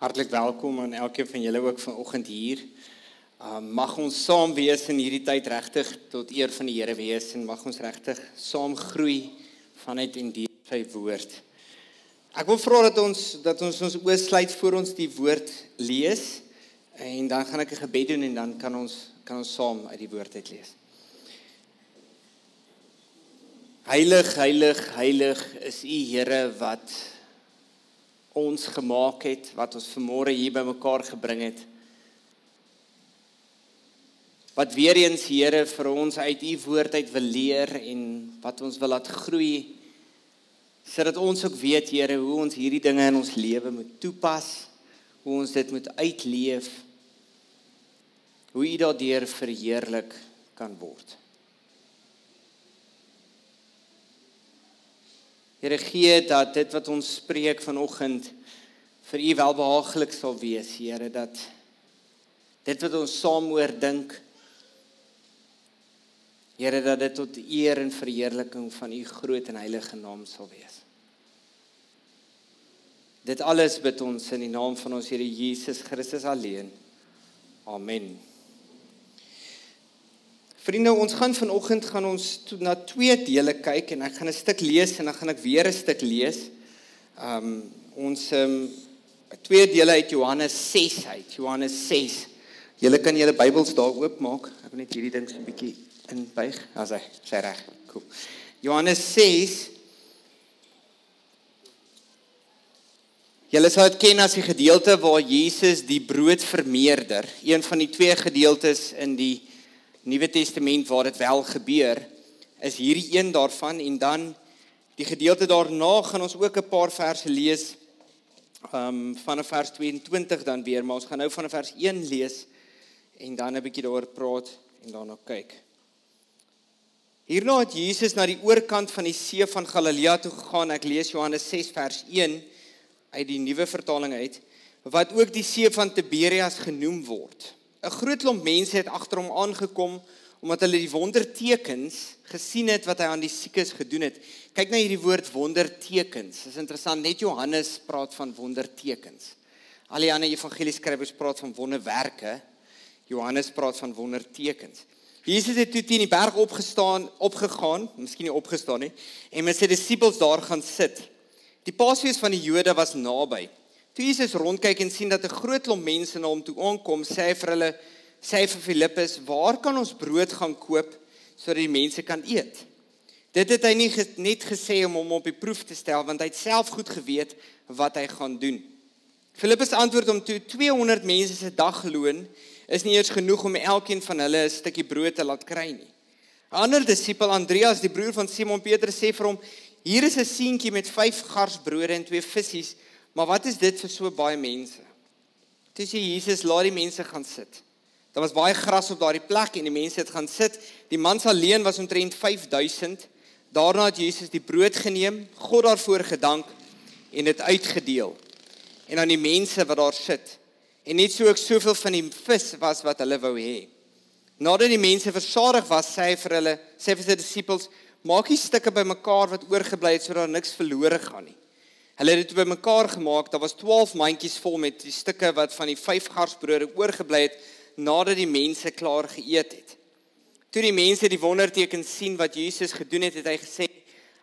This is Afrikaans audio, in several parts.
Hartlik welkom aan elkeen van julle ook vanoggend hier. Um, mag ons saam wees in hierdie tyd regtig tot eer van die Here wees en mag ons regtig saam groei vanuit en deur sy woord. Ek wil vra dat ons dat ons ons oë sluit voor ons die woord lees en dan gaan ek 'n gebed doen en dan kan ons kan ons saam uit die woord uit lees. Heilig, heilig, heilig is U Here wat ons gemaak het, wat ons vanmôre hier bymekaar gebring het. Wat weer eens Here vir ons uit u woord uit wil leer en wat ons wil laat groei sodat ons ook weet Here hoe ons hierdie dinge in ons lewe moet toepas, hoe ons dit moet uitleef. Hoe u daardeur verheerlik kan word. Here gee dat dit wat ons spreek vanoggend vir U welbehaaglik sal wees, Here, dat dit wat ons saam oor dink Here dat dit tot eer en verheerliking van U groot en heilige naam sal wees. Dit alles bid ons in die naam van ons Here Jesus Christus alleen. Amen. Vriende, ons gaan vanoggend gaan ons na twee dele kyk en ek gaan 'n stuk lees en dan gaan ek weer 'n stuk lees. Um ons um twee dele uit Johannes 6 uit. Johannes 6. Julle kan julle Bybels daar oopmaak. Ek wil net hierdie ding so 'n bietjie inbuig. As hy sê reg. Cool. Johannes 6 Julle sal dit ken as die gedeelte waar Jesus die brood vermeerder. Een van die twee gedeeltes in die Nuwe Testament waar dit wel gebeur, is hierdie een daarvan en dan die gedeelte daarna gaan ons ook 'n paar verse lees. Um van vers 22 dan weer, maar ons gaan nou van vers 1 lees en dan 'n bietjie daaroor praat en daarna kyk. Hierna het Jesus na die oorkant van die see van Galilea toe gegaan. Ek lees Johannes 6 vers 1 uit die nuwe vertaling uit wat ook die see van Tiberias genoem word. 'n groot klomp mense het agter hom aangekom omdat hulle die wondertekens gesien het wat hy aan die siekes gedoen het. Kyk na hierdie woord wondertekens. Dit is interessant, net Johannes praat van wondertekens. Al die ander evangelieskrywers praat van wonderwerke. Johannes praat van wondertekens. Jesus het toe teen die berg opgestaan, opgegaan, miskien nie opgestaan nie, en met sy disippels daar gaan sit. Die Paasfees van die Jode was naby. Toe Jesus rondkyk en sien dat 'n groot klomp mense na hom toe aankom, sê hy vir hulle, sê hy vir Filippus, "Waar kan ons brood gaan koop sodat die mense kan eet?" Dit het hy nie net gesê om hom op die proef te stel, want hy het self goed geweet wat hy gaan doen. Filippus antwoord hom toe, "200 mense se dagloon is nie eers genoeg om elkeen van hulle 'n stukkie brood te laat kry nie." 'n Ander disipel, Andreas, die broer van Simon Petrus, sê vir hom, "Hier is 'n seentjie met 5 gars brode en 2 visse." Maar wat is dit vir so baie mense? Toe sê Jesus, laat die mense gaan sit. Daar was baie gras op daardie plek en die mense het gaan sit. Die mans alleen was omtrent 5000. Daarna het Jesus die brood geneem, God daarvoor gedank en dit uitgedeel. En aan die mense wat daar sit. En net so ek soveel van die vis was wat hulle wou hê. Nadat die mense versadig was, sê hy vir hulle, sê vir sy disippels, maak die stukke bymekaar wat oorgebly het sodat niks verlore gaan nie. Hulle het dit bymekaar gemaak. Daar was 12 mandjies vol met die stukke wat van die vyf garsbrode oorgebly het nadat die mense klaar geëet het. Toe die mense die wonderteken sien wat Jesus gedoen het, het hy gesê: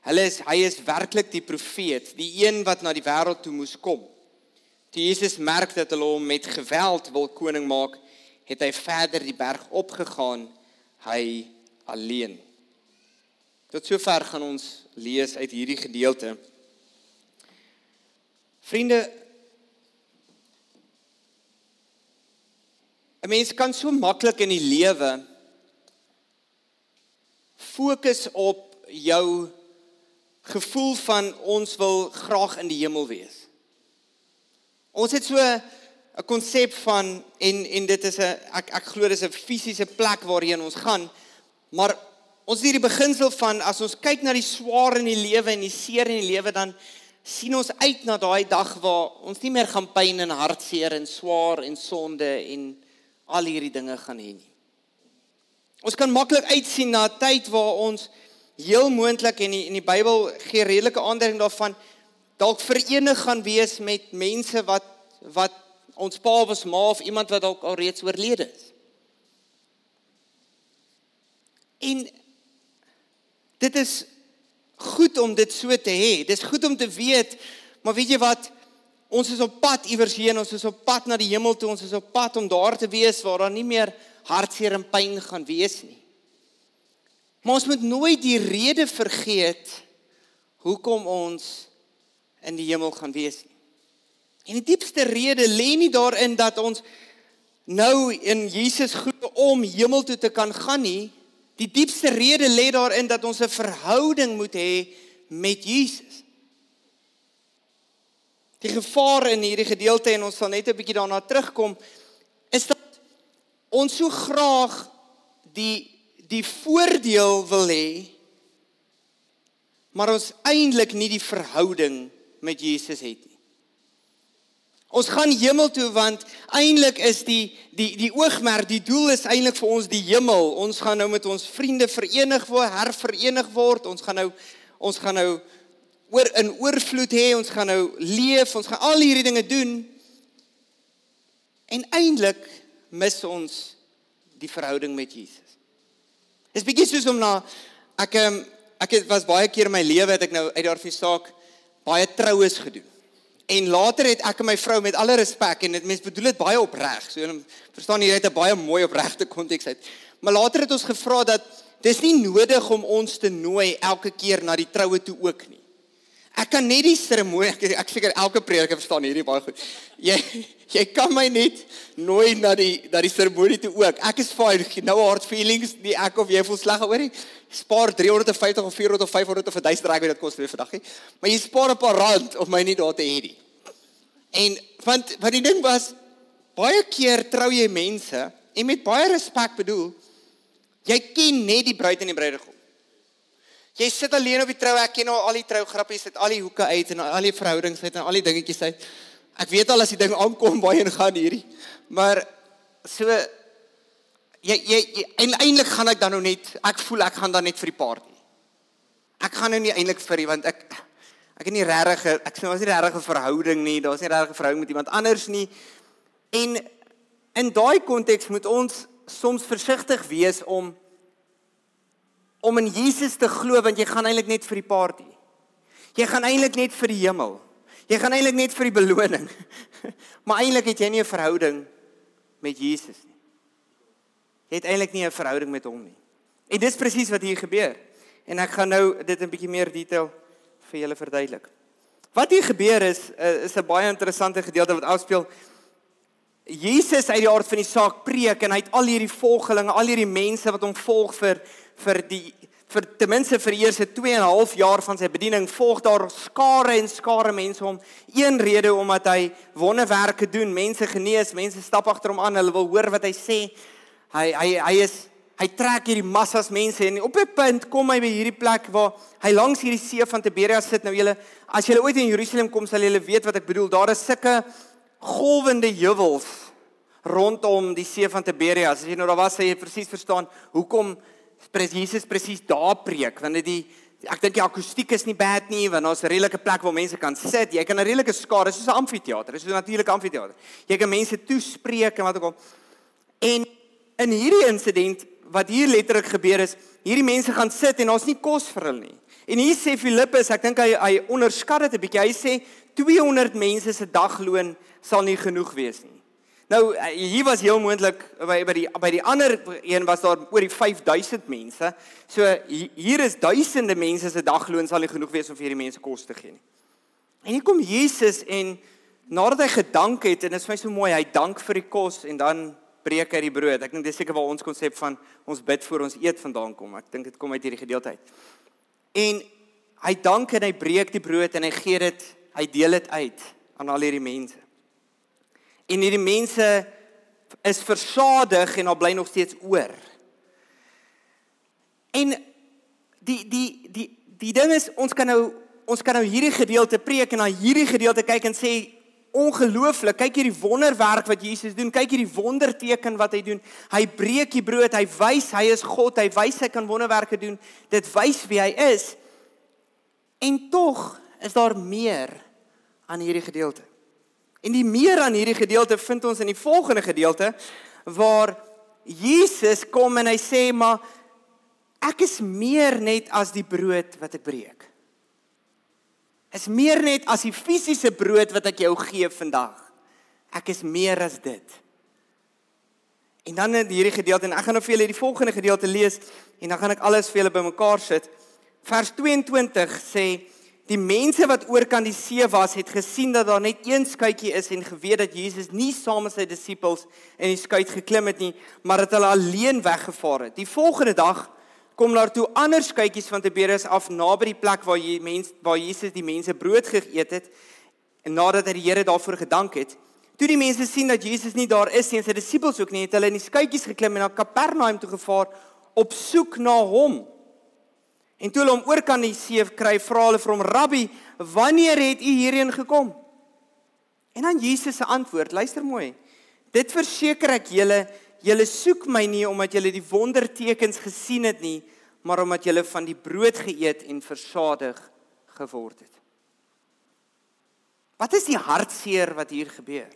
"Hulle is hy is werklik die profeet, die een wat na die wêreld toe moes kom." Toe Jesus merk dat hulle hom met geweld wil koning maak, het hy verder die berg opgegaan, hy alleen. Tot sover gaan ons lees uit hierdie gedeelte. Vriende 'n mens kan so maklik in die lewe fokus op jou gevoel van ons wil graag in die hemel wees. Ons het so 'n konsep van en en dit is 'n ek ek glo dis 'n fisiese plek waarheen ons gaan, maar ons het hierdie beginsel van as ons kyk na die swaar in die lewe en die seer in die lewe dan sien ons uit na daai dag waar ons nie meer gaan pyn en hartseer en swaar en sonde en al hierdie dinge gaan hê nie. Ons kan maklik uitsien na 'n tyd waar ons heel moontlik en in die Bybel gee redelike aanduiding daarvan dalk verenig gaan wees met mense wat wat ons pa of ons ma of iemand wat dalk al reeds oorlede is. En dit is goed om dit so te hê. Dis goed om te weet, maar weet jy wat? Ons is op pad iewers heen, ons is op pad na die hemel toe, ons is op pad om daar te wees waar daar nie meer hartseer en pyn gaan wees nie. Maar ons moet nooit die rede vergeet hoekom ons in die hemel gaan wees nie. En die diepste rede lê nie daarin dat ons nou in Jesus glo om hemel toe te kan gaan nie. Die diepste rede lê daarin dat ons 'n verhouding moet hê met Jesus. Die gevaar in hierdie gedeelte en ons sal net 'n bietjie daarna terugkom is dat ons so graag die die voordeel wil hê maar ons eintlik nie die verhouding met Jesus het nie. Ons gaan hemel toe want eintlik is die die die oogmerk, die doel is eintlik vir ons die hemel. Ons gaan nou met ons vriende verenig word, herverenig word. Ons gaan nou ons gaan nou oor in oorvloed hê, ons gaan nou leef, ons gaan al hierdie dinge doen. En eintlik mis ons die verhouding met Jesus. Dis bietjie soos om na ek ehm, ek het was baie keer in my lewe het ek nou uit daardie saak baie troues gedoen. En later het ek en my vrou met alle respek en dit mens bedoel dit baie opreg. So verstaan jy uit 'n baie mooi opregte konteks uit. Maar later het ons gevra dat dis nie nodig om ons te nooi elke keer na die troue toe ook nie. Ek kan net die seremonie ek, ek seker elke prediker verstaan hierdie baie goed. Jy jy kan my net nooi na die na die seremonie toe ook. Ek is fine. No hard feelings. Die ek of jy voel sleg oor nie. Spaar 350 of 400 of 500 of 1000 rand wat dit kos vir vandag nie. Maar jy spaar 'n paar rand of my nie daar te hê nie. En want wat die ding was baie keer trou jy mense en met baie respek bedoel jy ken net die bruid en die bruidegom. Jy sit alleen op die trou, ek ken al die trougrappies uit al die hoeke uit en al die verhoudings uit en al die dingetjies uit. Ek weet al as die ding aankom baie en gaan hierdie. Maar so jy jy, jy en eintlik gaan ek dan nou net ek voel ek gaan dan net vir die party. Ek gaan nou nie eintlik vir die want ek ek het nie regtig ek sê was nie regtig 'n verhouding nie. Daar's nie regtig 'n verhouding met iemand anders nie. En in daai konteks moet ons soms versigtig wees om om in Jesus te glo want jy gaan eintlik net vir die party. Jy gaan eintlik net vir die hemel. Jy gaan eintlik net vir die beloning. maar eintlik het jy nie 'n verhouding met Jesus nie. Jy het eintlik nie 'n verhouding met hom nie. En dis presies wat hier gebeur. En ek gaan nou dit 'n bietjie meer detail vir julle verduidelik. Wat hier gebeur is eh, is 'n baie interessante gedeelte wat afspeel. Jesus uit die aard van die saak preek en hy het al hierdie volgelinge, al hierdie mense wat hom volg vir vir die vir ten minste vir die eerste 2 en 'n half jaar van sy bediening volg daar skare en skare mense om een rede omdat hy wonderwerke doen, mense genees, mense stap agter hom aan, hulle wil hoor wat hy sê. Hy hy hy is hy trek hierdie massas mense en op 'n punt kom hy by hierdie plek waar hy langs hierdie see van Tiberias sit. Nou julle as julle ooit in Jerusalem kom, sal julle weet wat ek bedoel. Daar is sulke golwende heuwels rondom die see van Tiberias. As jy nou daar was, sê jy presies verstaan hoekom pres Jesus presies daar preek want dit die ek dink die akoestiek is nie bad nie want daar's 'n redelike plek waar mense kan sit. Jy kan 'n redelike skare soos 'n amfitheater, dis 'n natuurlike amfitheater. Jy kan mense toespreek en wat ook al. En in hierdie insident wat hier letterlik gebeur is, hierdie mense gaan sit en daar's nie kos vir hulle nie. En hier sê Filippus, ek dink hy hy onderskat dit 'n bietjie. Hy sê 200 mense se dagloon sal nie genoeg wees nie. Nou eh, hier was heel moontlik by by die by die ander een was daar oor die 5000 mense. So hier is duisende mense se dagloon sal nie genoeg wees om vir hierdie mense kos te gee nie. En hier kom Jesus en nadat hy gedank het en dit is vir my so mooi, hy dank vir die kos en dan breek hy die brood. Ek dink dis seker waar ons konsep van ons bid voor ons eet vandaan kom. Ek dink dit kom uit hierdie gedeelte uit. En hy dank en hy breek die brood en hy gee dit, hy deel dit uit aan al hierdie mense en hierdie mense is versadig en daar bly nog steeds oor. En die die die die ding is ons kan nou ons kan nou hierdie gedeelte preek en na hierdie gedeelte kyk en sê ongelooflik kyk hierdie wonderwerk wat Jesus doen kyk hierdie wonderteken wat hy doen. Hy breek die brood hy wys hy is God hy wys hy kan wonderwerke doen. Dit wys wie hy is. En tog is daar meer aan hierdie gedeelte En die meer aan hierdie gedeelte vind ons in die volgende gedeelte waar Jesus kom en hy sê maar ek is meer net as die brood wat ek breek. Is meer net as die fisiese brood wat ek jou gee vandag. Ek is meer as dit. En dan in hierdie gedeelte en ek gaan nou vir julle die volgende gedeelte lees en dan gaan ek alles vir julle bymekaar sit. Vers 22 sê die mense wat oor kan die see was het gesien dat daar net een skuitjie is en geweet dat Jesus nie saam met sy disippels in die skuit geklim het nie, maar dat hulle alleen weggevaar het. Die volgende dag kom daar toe ander skuitjies van Tiberias af naby die plek waar jy mens waar Jesus die mense brood geëet het en nadat hy die Here daarvoor gedank het. Toe die mense sien dat Jesus nie daar is nie en sy disippels ook nie, het hulle in die skuitjies geklim en na Kapernaum toe gevaar op soek na hom. En toe hulle hom oor kan die see kry, vra hulle vir hom: "Rabbi, wanneer het u hierheen gekom?" En dan Jesus se antwoord, luister mooi. Dit verseker ek julle, julle soek my nie omdat julle die wondertekens gesien het nie, maar omdat julle van die brood geëet en versadig geword het. Wat is die hartseer wat hier gebeur?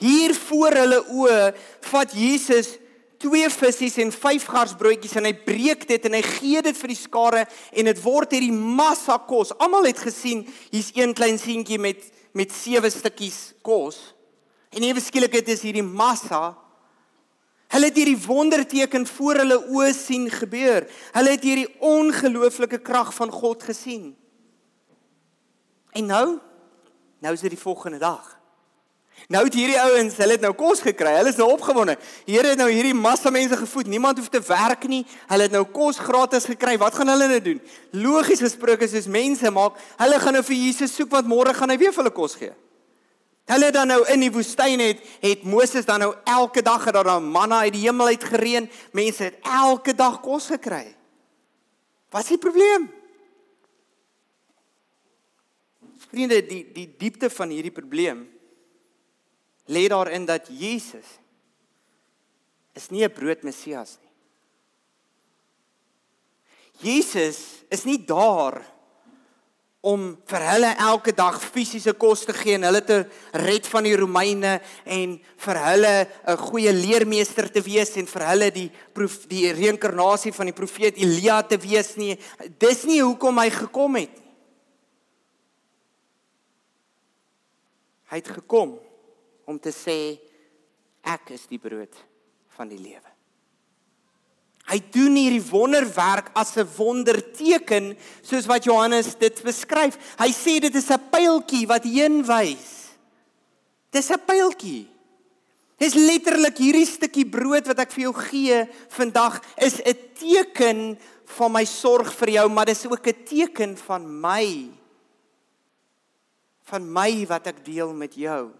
Hier voor hulle oë vat Jesus twee visse en vyf garsbroodjies en hy breek dit en hy gee dit vir die skare en dit word hierdie massa kos. Almal het gesien hier's een klein seentjie met met sewe stukkies kos. En ewe skielik het is hierdie massa Hulle het hierdie wonderteken voor hulle oë sien gebeur. Hulle het hierdie ongelooflike krag van God gesien. En nou, nou is dit die volgende dag. Nou het hierdie ouens, hulle het nou kos gekry. Hulle is nou opgewonde. Die Here het nou hierdie massa mense gevoed. Niemand hoef te werk nie. Hulle het nou kos gratis gekry. Wat gaan hulle nou doen? Logies gesproke soos mense maak, hulle gaan nou vir Jesus soek want môre gaan hy weer vir hulle kos gee. Hulle dan nou in die woestyn het het Moses dan nou elke dag het daar dan manna uit die hemel uit gereën. Mense het elke dag kos gekry. Wat is die probleem? Vriende, die die diepte van hierdie probleem lê daarin dat Jesus is nie 'n broodmessias nie. Jesus is nie daar om vir hulle elke dag fisiese kos te gee en hulle te red van die Romeine en vir hulle 'n goeie leermeester te wees en vir hulle die proef, die reïnkarnasie van die profeet Elia te wees nie. Dis nie hoekom hy gekom het nie. Hy het gekom om te sê ek is die brood van die lewe. Hy doen hierdie wonderwerk as 'n wonderteken soos wat Johannes dit beskryf. Hy sê dit is 'n pyltjie wat heen wys. Dis 'n pyltjie. Dis letterlik hierdie stukkie brood wat ek vir jou gee vandag is 'n teken van my sorg vir jou, maar dis ook 'n teken van my van my wat ek deel met jou.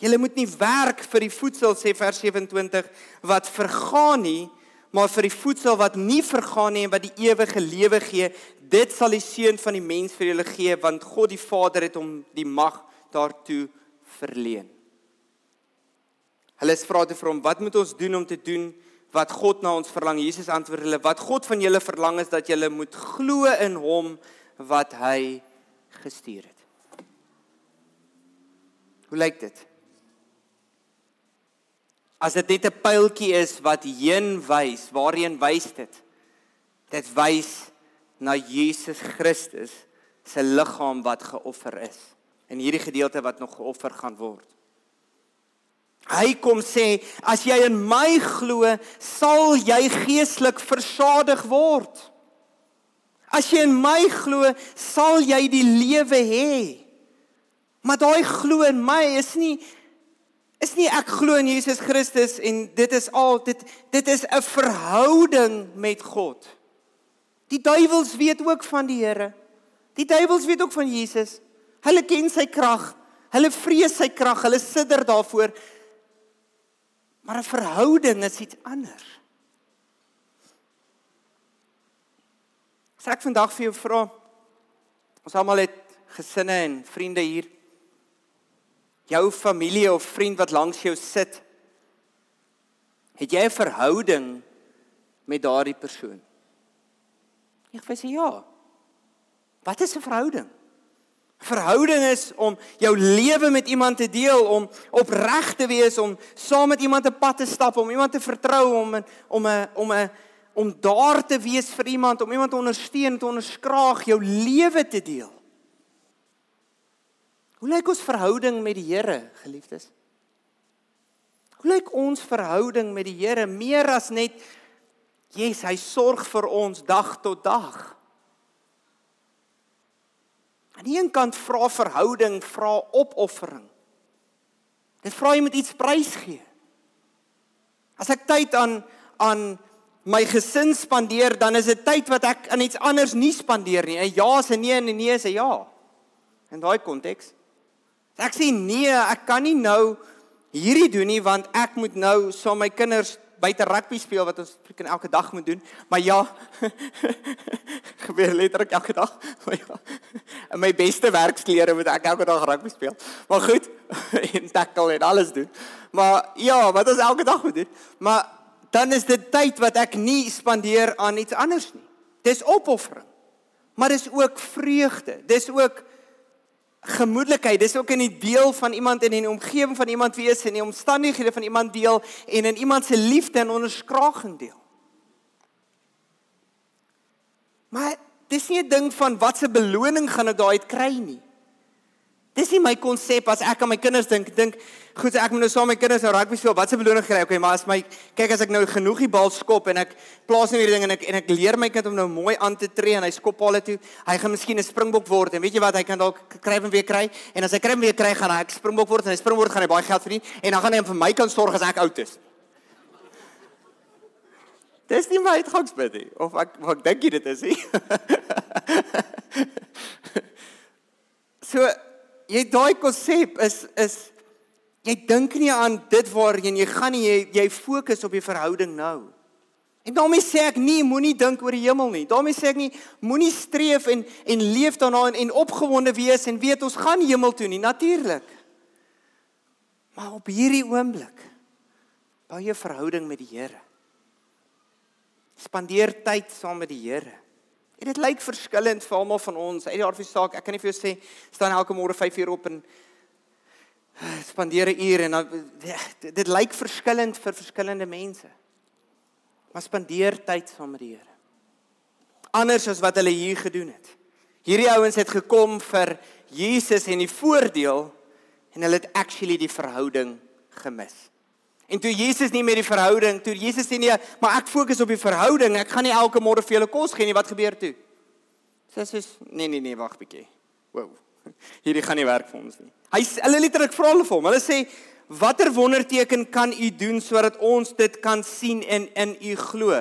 Julle moet nie werk vir die voedsel sê vers 27 wat vergaan nie, maar vir die voedsel wat nie vergaan nie en wat die ewige lewe gee. Dit sal die seun van die mens vir julle gee want God die Vader het hom die mag daartoe verleen. Hulle vra te vir hom, wat moet ons doen om te doen wat God na ons verlang? Jesus antwoord hulle, wat God van julle verlang is dat julle moet glo in hom wat hy gestuur het. Hoe lyk dit? As dit net 'n pyltjie is wat heen wys, waarheen wys dit? Dit wys na Jesus Christus se liggaam wat geoffer is in hierdie gedeelte wat nog geoffer gaan word. Hy kom sê as jy in my glo, sal jy geestelik versadig word. As jy in my glo, sal jy die lewe hê. Maar daai glo in my is nie is nie ek glo in Jesus Christus en dit is al dit dit is 'n verhouding met God. Die duiwels weet ook van die Here. Die duiwels weet ook van Jesus. Hulle ken sy krag. Hulle vrees sy krag. Hulle sidder daarvoor. Maar 'n verhouding is iets anders. As ek vandag vir jou vra, ons almal het gesinne en vriende hier jou familie of vriend wat langs jou sit, het jy 'n verhouding met daardie persoon? Ek sê ja. Wat is 'n verhouding? Verhouding is om jou lewe met iemand te deel, om opreg te wees, om saam met iemand 'n pad te stap, om iemand te vertrou, om om 'n om 'n om daar te wees vir iemand, om iemand te ondersteun, te onderskraag, jou lewe te deel. Hoe lyk ons verhouding met die Here, geliefdes? Hoe lyk ons verhouding met die Here meer as net Jesus, hy sorg vir ons dag tot dag. Aan die een kant vra verhouding, vra opoffering. Dit vra jy moet iets prys gee. As ek tyd aan aan my gesin spandeer, dan is dit tyd wat ek aan iets anders nie spandeer nie. 'n Ja is 'n nee en 'n nee is 'n ja. In daai konteks. Ek sê nee, ek kan nie nou hierdie doen nie want ek moet nou saam so my kinders buite rugby speel wat ons freaking elke dag moet doen. Maar ja, gebeur letterlik elke dag. Maar ja. In my beste werksklere moet ek elke dag rugby speel. Maar goed, en tackle en alles doen. Maar ja, wat ons elke dag moet doen. Maar dan is dit tyd wat ek nie spandeer aan iets anders nie. Dis opoffering. Maar dis ook vreugde. Dis ook gemoedelikheid. Dis ook in die deel van iemand in die omgewing van iemand wees en die omstandighede van iemand deel en in iemand se liefde en onderskraging deel. Maar dis nie 'n ding van wat se beloning gaan ek daai uit kry nie. Dis nie my konsep as ek aan my kinders dink, dink goed, ek moet nou saam met my kinders nou rugby speel. Wat se beloning kry ek? Okay, maar as my kyk as ek nou genoeg die bal skop en ek plaas nou hierdie ding en ek en ek leer my kind om nou mooi aan te tree en hy skop palle toe, hy gaan miskien 'n springbok word en weet jy wat, hy kan dalk kry en weer kry en as hy kry en weer kry, gaan hy 'n springbok word en hy springbok gaan hy baie geld verdien en dan gaan hy vir my kan sorg as ek oud is. Dis nie my uitgangspunt nie of ek wat dink jy dit is nie. so jy daai konsep is is jy dink nie aan dit waarheen jy gaan nie jy, jy fokus op die verhouding nou. En daarmee sê ek nie moenie dink oor die hemel nie. Daarmee sê ek nie moenie streef en en leef daarna en, en opgewonde wees en weet ons gaan hemel toe nie natuurlik. Maar op hierdie oomblik bou jy verhouding met die Here. Spandeer tyd saam met die Here. En dit lyk verskillend vir almal van ons. Uit die aard van die saak, ek kan nie vir jou sê staan elke môre 5 uur op en eh, spandeer 'n uur en dan ja, dit, dit lyk verskillend vir verskillende mense. Maar spandeer tyd saam met die Here. Anders as wat hulle hier gedoen het. Hierdie ouens het gekom vir Jesus en die voordeel en hulle het actually die verhouding gemis. En toe Jesus nie met die verhouding, toe Jesus sê nee, maar ek fokus op die verhouding. Ek gaan nie elke môre vir julle kos gee nie. Wat gebeur toe? Sê sê nee nee nee, wag bietjie. Wow. Hierdie gaan nie werk vir ons nie. Hy hulle letterlik vra hulle vir hom. Hulle sê watter wonderteken kan u doen sodat ons dit kan sien en in u glo?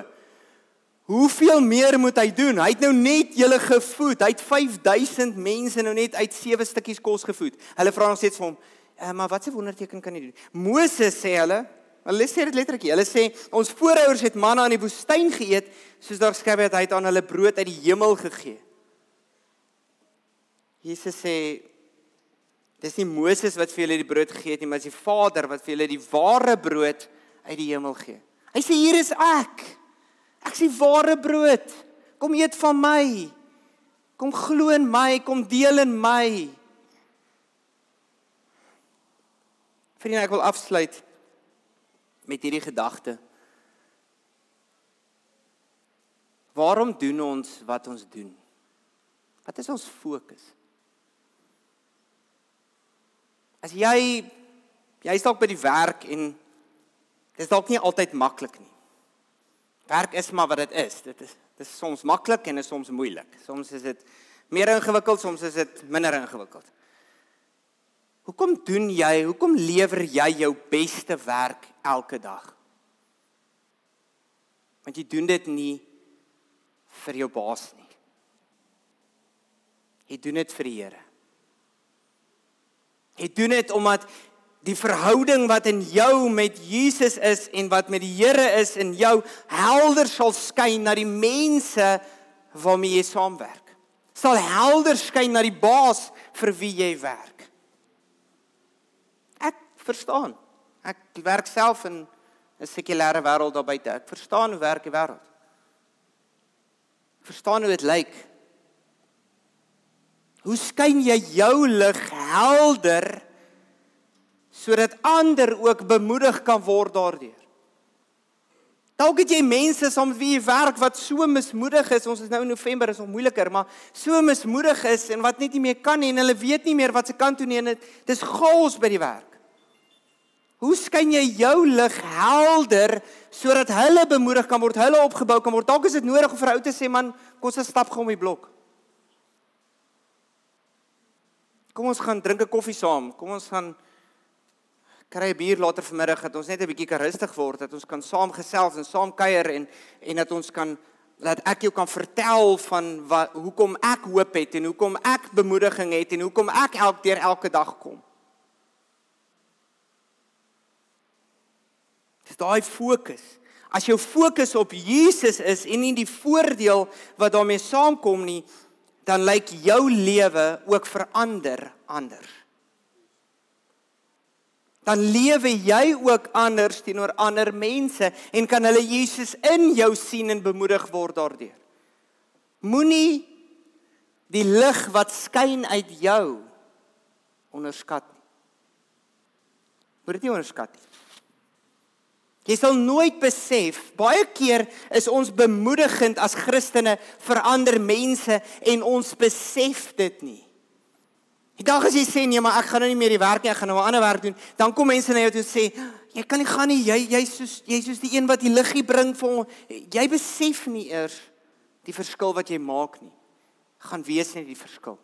Hoeveel meer moet hy doen? Hy het nou net julle gevoed. Hy het 5000 mense nou net uit sewe stukkies kos gevoed. Hulle vra nog steeds vir hom, "Eh, maar wat se wonderteken kan hy doen?" Moses sê hulle, Hulle sê dit letterlik. Hulle sê ons voorouers het manna in die woestyn geëet, soos daar skryf dat hy het aan hulle brood uit die hemel gegee. Jesus sê dis nie Moses wat vir julle die brood gegee het nie, maar dis die Vader wat vir julle die ware brood uit die hemel gee. Hy sê hier is ek. Ek is die ware brood. Kom eet van my. Kom glo in my, kom deel in my. Vriende, ek wil afsluit met hierdie gedagte. Waarom doen ons wat ons doen? Wat is ons fokus? As jy jy's dalk by die werk en dit is dalk nie altyd maklik nie. Werk is maar wat dit is. Dit is dit is soms maklik en is soms moeilik. Soms is dit meer ingewikkeld, soms is dit minder ingewikkeld. Hoekom doen jy? Hoekom lewer jy jou beste werk elke dag? Want jy doen dit nie vir jou baas nie. Jy doen dit vir die Here. Jy doen dit omdat die verhouding wat in jou met Jesus is en wat met die Here is in jou helder sal skyn na die mense waarmee jy saamwerk. Sal helder skyn na die baas vir wie jy werk verstaan. Ek werk self in 'n sekulêre wêreld daar buite. Ek verstaan hoe werk die wêreld. Ek verstaan hoe dit lyk. Hoe skyn jy jou lig helder sodat ander ook bemoedig kan word daardeur? Dalk het jy mense saam wie jy werk wat so mismoedig is. Ons is nou in November, is nog moeiliker, maar so mismoedig is en wat net nie meer kan nie en hulle weet nie meer wat se kant toe nie en dit is chaos by die werk. Hoe skyn jy jou lig helder sodat hulle bemoedig kan word, hulle opgebou kan word? Dalk is dit nodig vir 'n ou te sê man, kom ons stap gou om die blok. Kom ons gaan drink 'n koffie saam. Kom ons gaan kry 'n bier later vanmiddag dat ons net 'n bietjie kan rustig word, dat ons kan saam gesels en saam kuier en en dat ons kan dat ek jou kan vertel van wat hoekom ek hoop het en hoekom ek bemoediging het en hoekom ek elke deur elke dag kom. Daai fokus. As jou fokus op Jesus is en nie die voordeel wat daarmee saamkom nie, dan lyk jou lewe ook verander anders dan lewe jy ook anders teenoor ander mense en kan hulle Jesus in jou sien en bemoedig word daardeur. Moenie die lig wat skyn uit jou onderskat nie. Moet dit nie onderskat nie. Jy sal nooit besef, baie keer is ons bemoedigend as Christene vir ander mense en ons besef dit nie. Die dag as jy sê nee, maar ek gaan nou nie meer die werk nie, ek gaan nou 'n ander werk doen, dan kom mense na jou toe en sê, jy kan nie gaan nie, jy jy's soos jy's soos die een wat die liggie bring vir ons. Jy besef nie eers die verskil wat jy maak nie. Gaan wees net die verskil.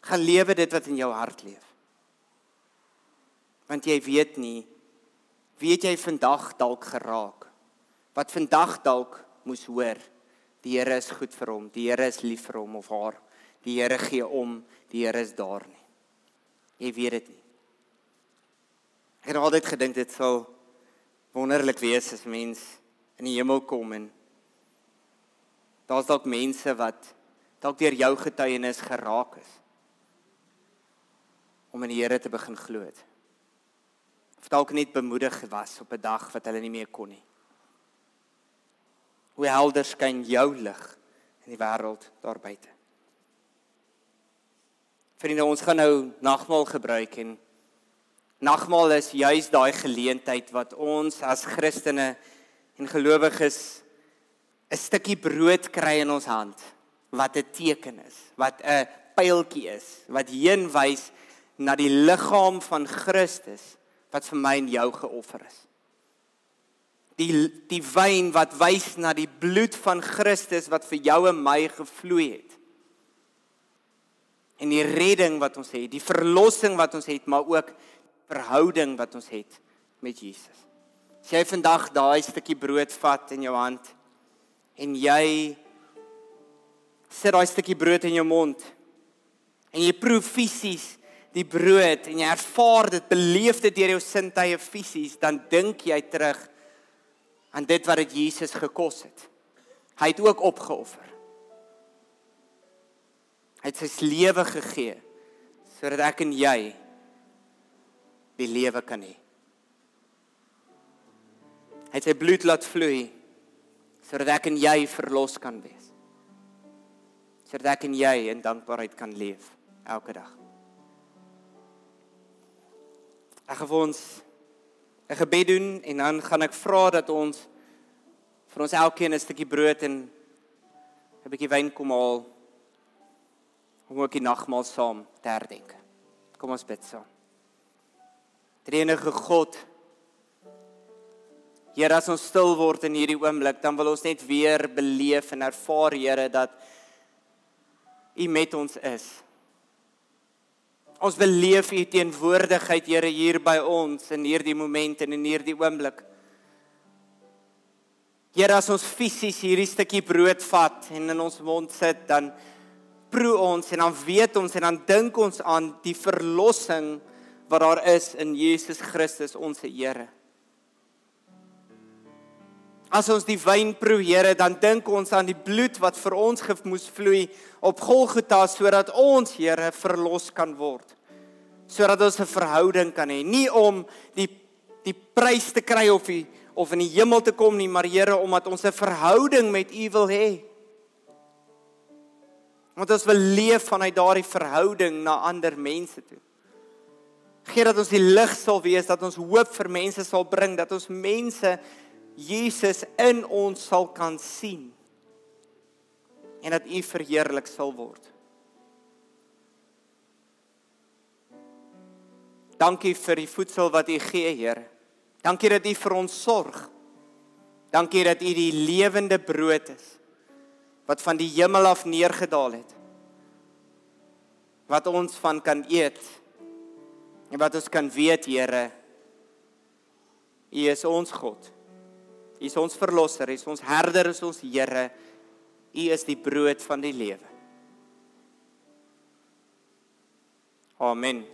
Gaan lewe dit wat in jou hart leef. Want jy weet nie weet jy vandag dalk geraak. Wat vandag dalk moes hoor. Die Here is goed vir hom. Die Here is lief vir hom of haar. Die Here gee om die Here is daar nie. Jy weet dit nie. Ek het altyd gedink dit sal wonderlik wees as mens in die hemel kom en daar's dalk mense wat dalk deur jou getuienis geraak is om in die Here te begin glo het. Of dalk net bemoedig was op 'n dag wat hulle nie meer kon nie. Hoe helder skyn jou lig in die wêreld daar buite. Vriende, ons gaan nou nagmaal gebruik en nagmaal is juis daai geleentheid wat ons as Christene en gelowiges 'n stukkie brood kry in ons hand wat 'n teken is, wat 'n pyltjie is, wat heen wys na die liggaam van Christus wat vir my en jou geoffer is. Die die wyn wat wys na die bloed van Christus wat vir jou en my gevloei het en die redding wat ons het, die verlossing wat ons het, maar ook verhouding wat ons het met Jesus. As jy vandag daai stukkie brood vat in jou hand en jy sit daai stukkie brood in jou mond en jy proe fisies die brood en jy ervaar dit, beleef dit deur jou sintuie fisies, dan dink jy terug aan dit wat dit Jesus gekos het. Hy het ook opgeoffer. Hy het sy lewe gegee sodat ek en jy die lewe kan hê. Hy het sy bloed laat vloei sodat ek en jy verlos kan wees. Sodat ek en jy in dankbaarheid kan leef elke dag. Ek gaan vir ons 'n gebed doen en dan gaan ek vra dat ons vir ons elkeen 'n stukkie brood en 'n bietjie wyn kom haal om ook die nagmaal saam te herdenk. Kom ons bid saam. Drenige God. Here, as ons stil word in hierdie oomblik, dan wil ons net weer beleef en ervaar, Here, dat U met ons is. Ons beleef U teenwoordigheid, Here, hier by ons in hierdie oomblik en in hierdie oomblik. Here, as ons fisies hierdie stukkie brood vat en in ons mond sit, dan proe ons en dan weet ons en dan dink ons aan die verlossing wat daar is in Jesus Christus ons Here. As ons die wyn proe, Here, dan dink ons aan die bloed wat vir ons gemoes vloei op Golgotha sodat ons, Here, verlos kan word. Sodat ons 'n verhouding kan hê, nie om die die prys te kry of die, of in die hemel te kom nie, maar Here, omdat ons 'n verhouding met U wil hê. Want ons wil leef vanuit daardie verhouding na ander mense toe. Gee dat ons die lig sal wees, dat ons hoop vir mense sal bring, dat ons mense Jesus in ons sal kan sien. En dat U verheerlik sal word. Dankie vir die voedsel wat U gee, Here. Dankie dat U vir ons sorg. Dankie dat U die lewende brood is wat van die hemel af neergedaal het. Wat ons van kan eet. En wat ons kan weet, Here, U is ons God. U is ons verlosser, U is ons herder, is ons Here. U is die brood van die lewe. Amen.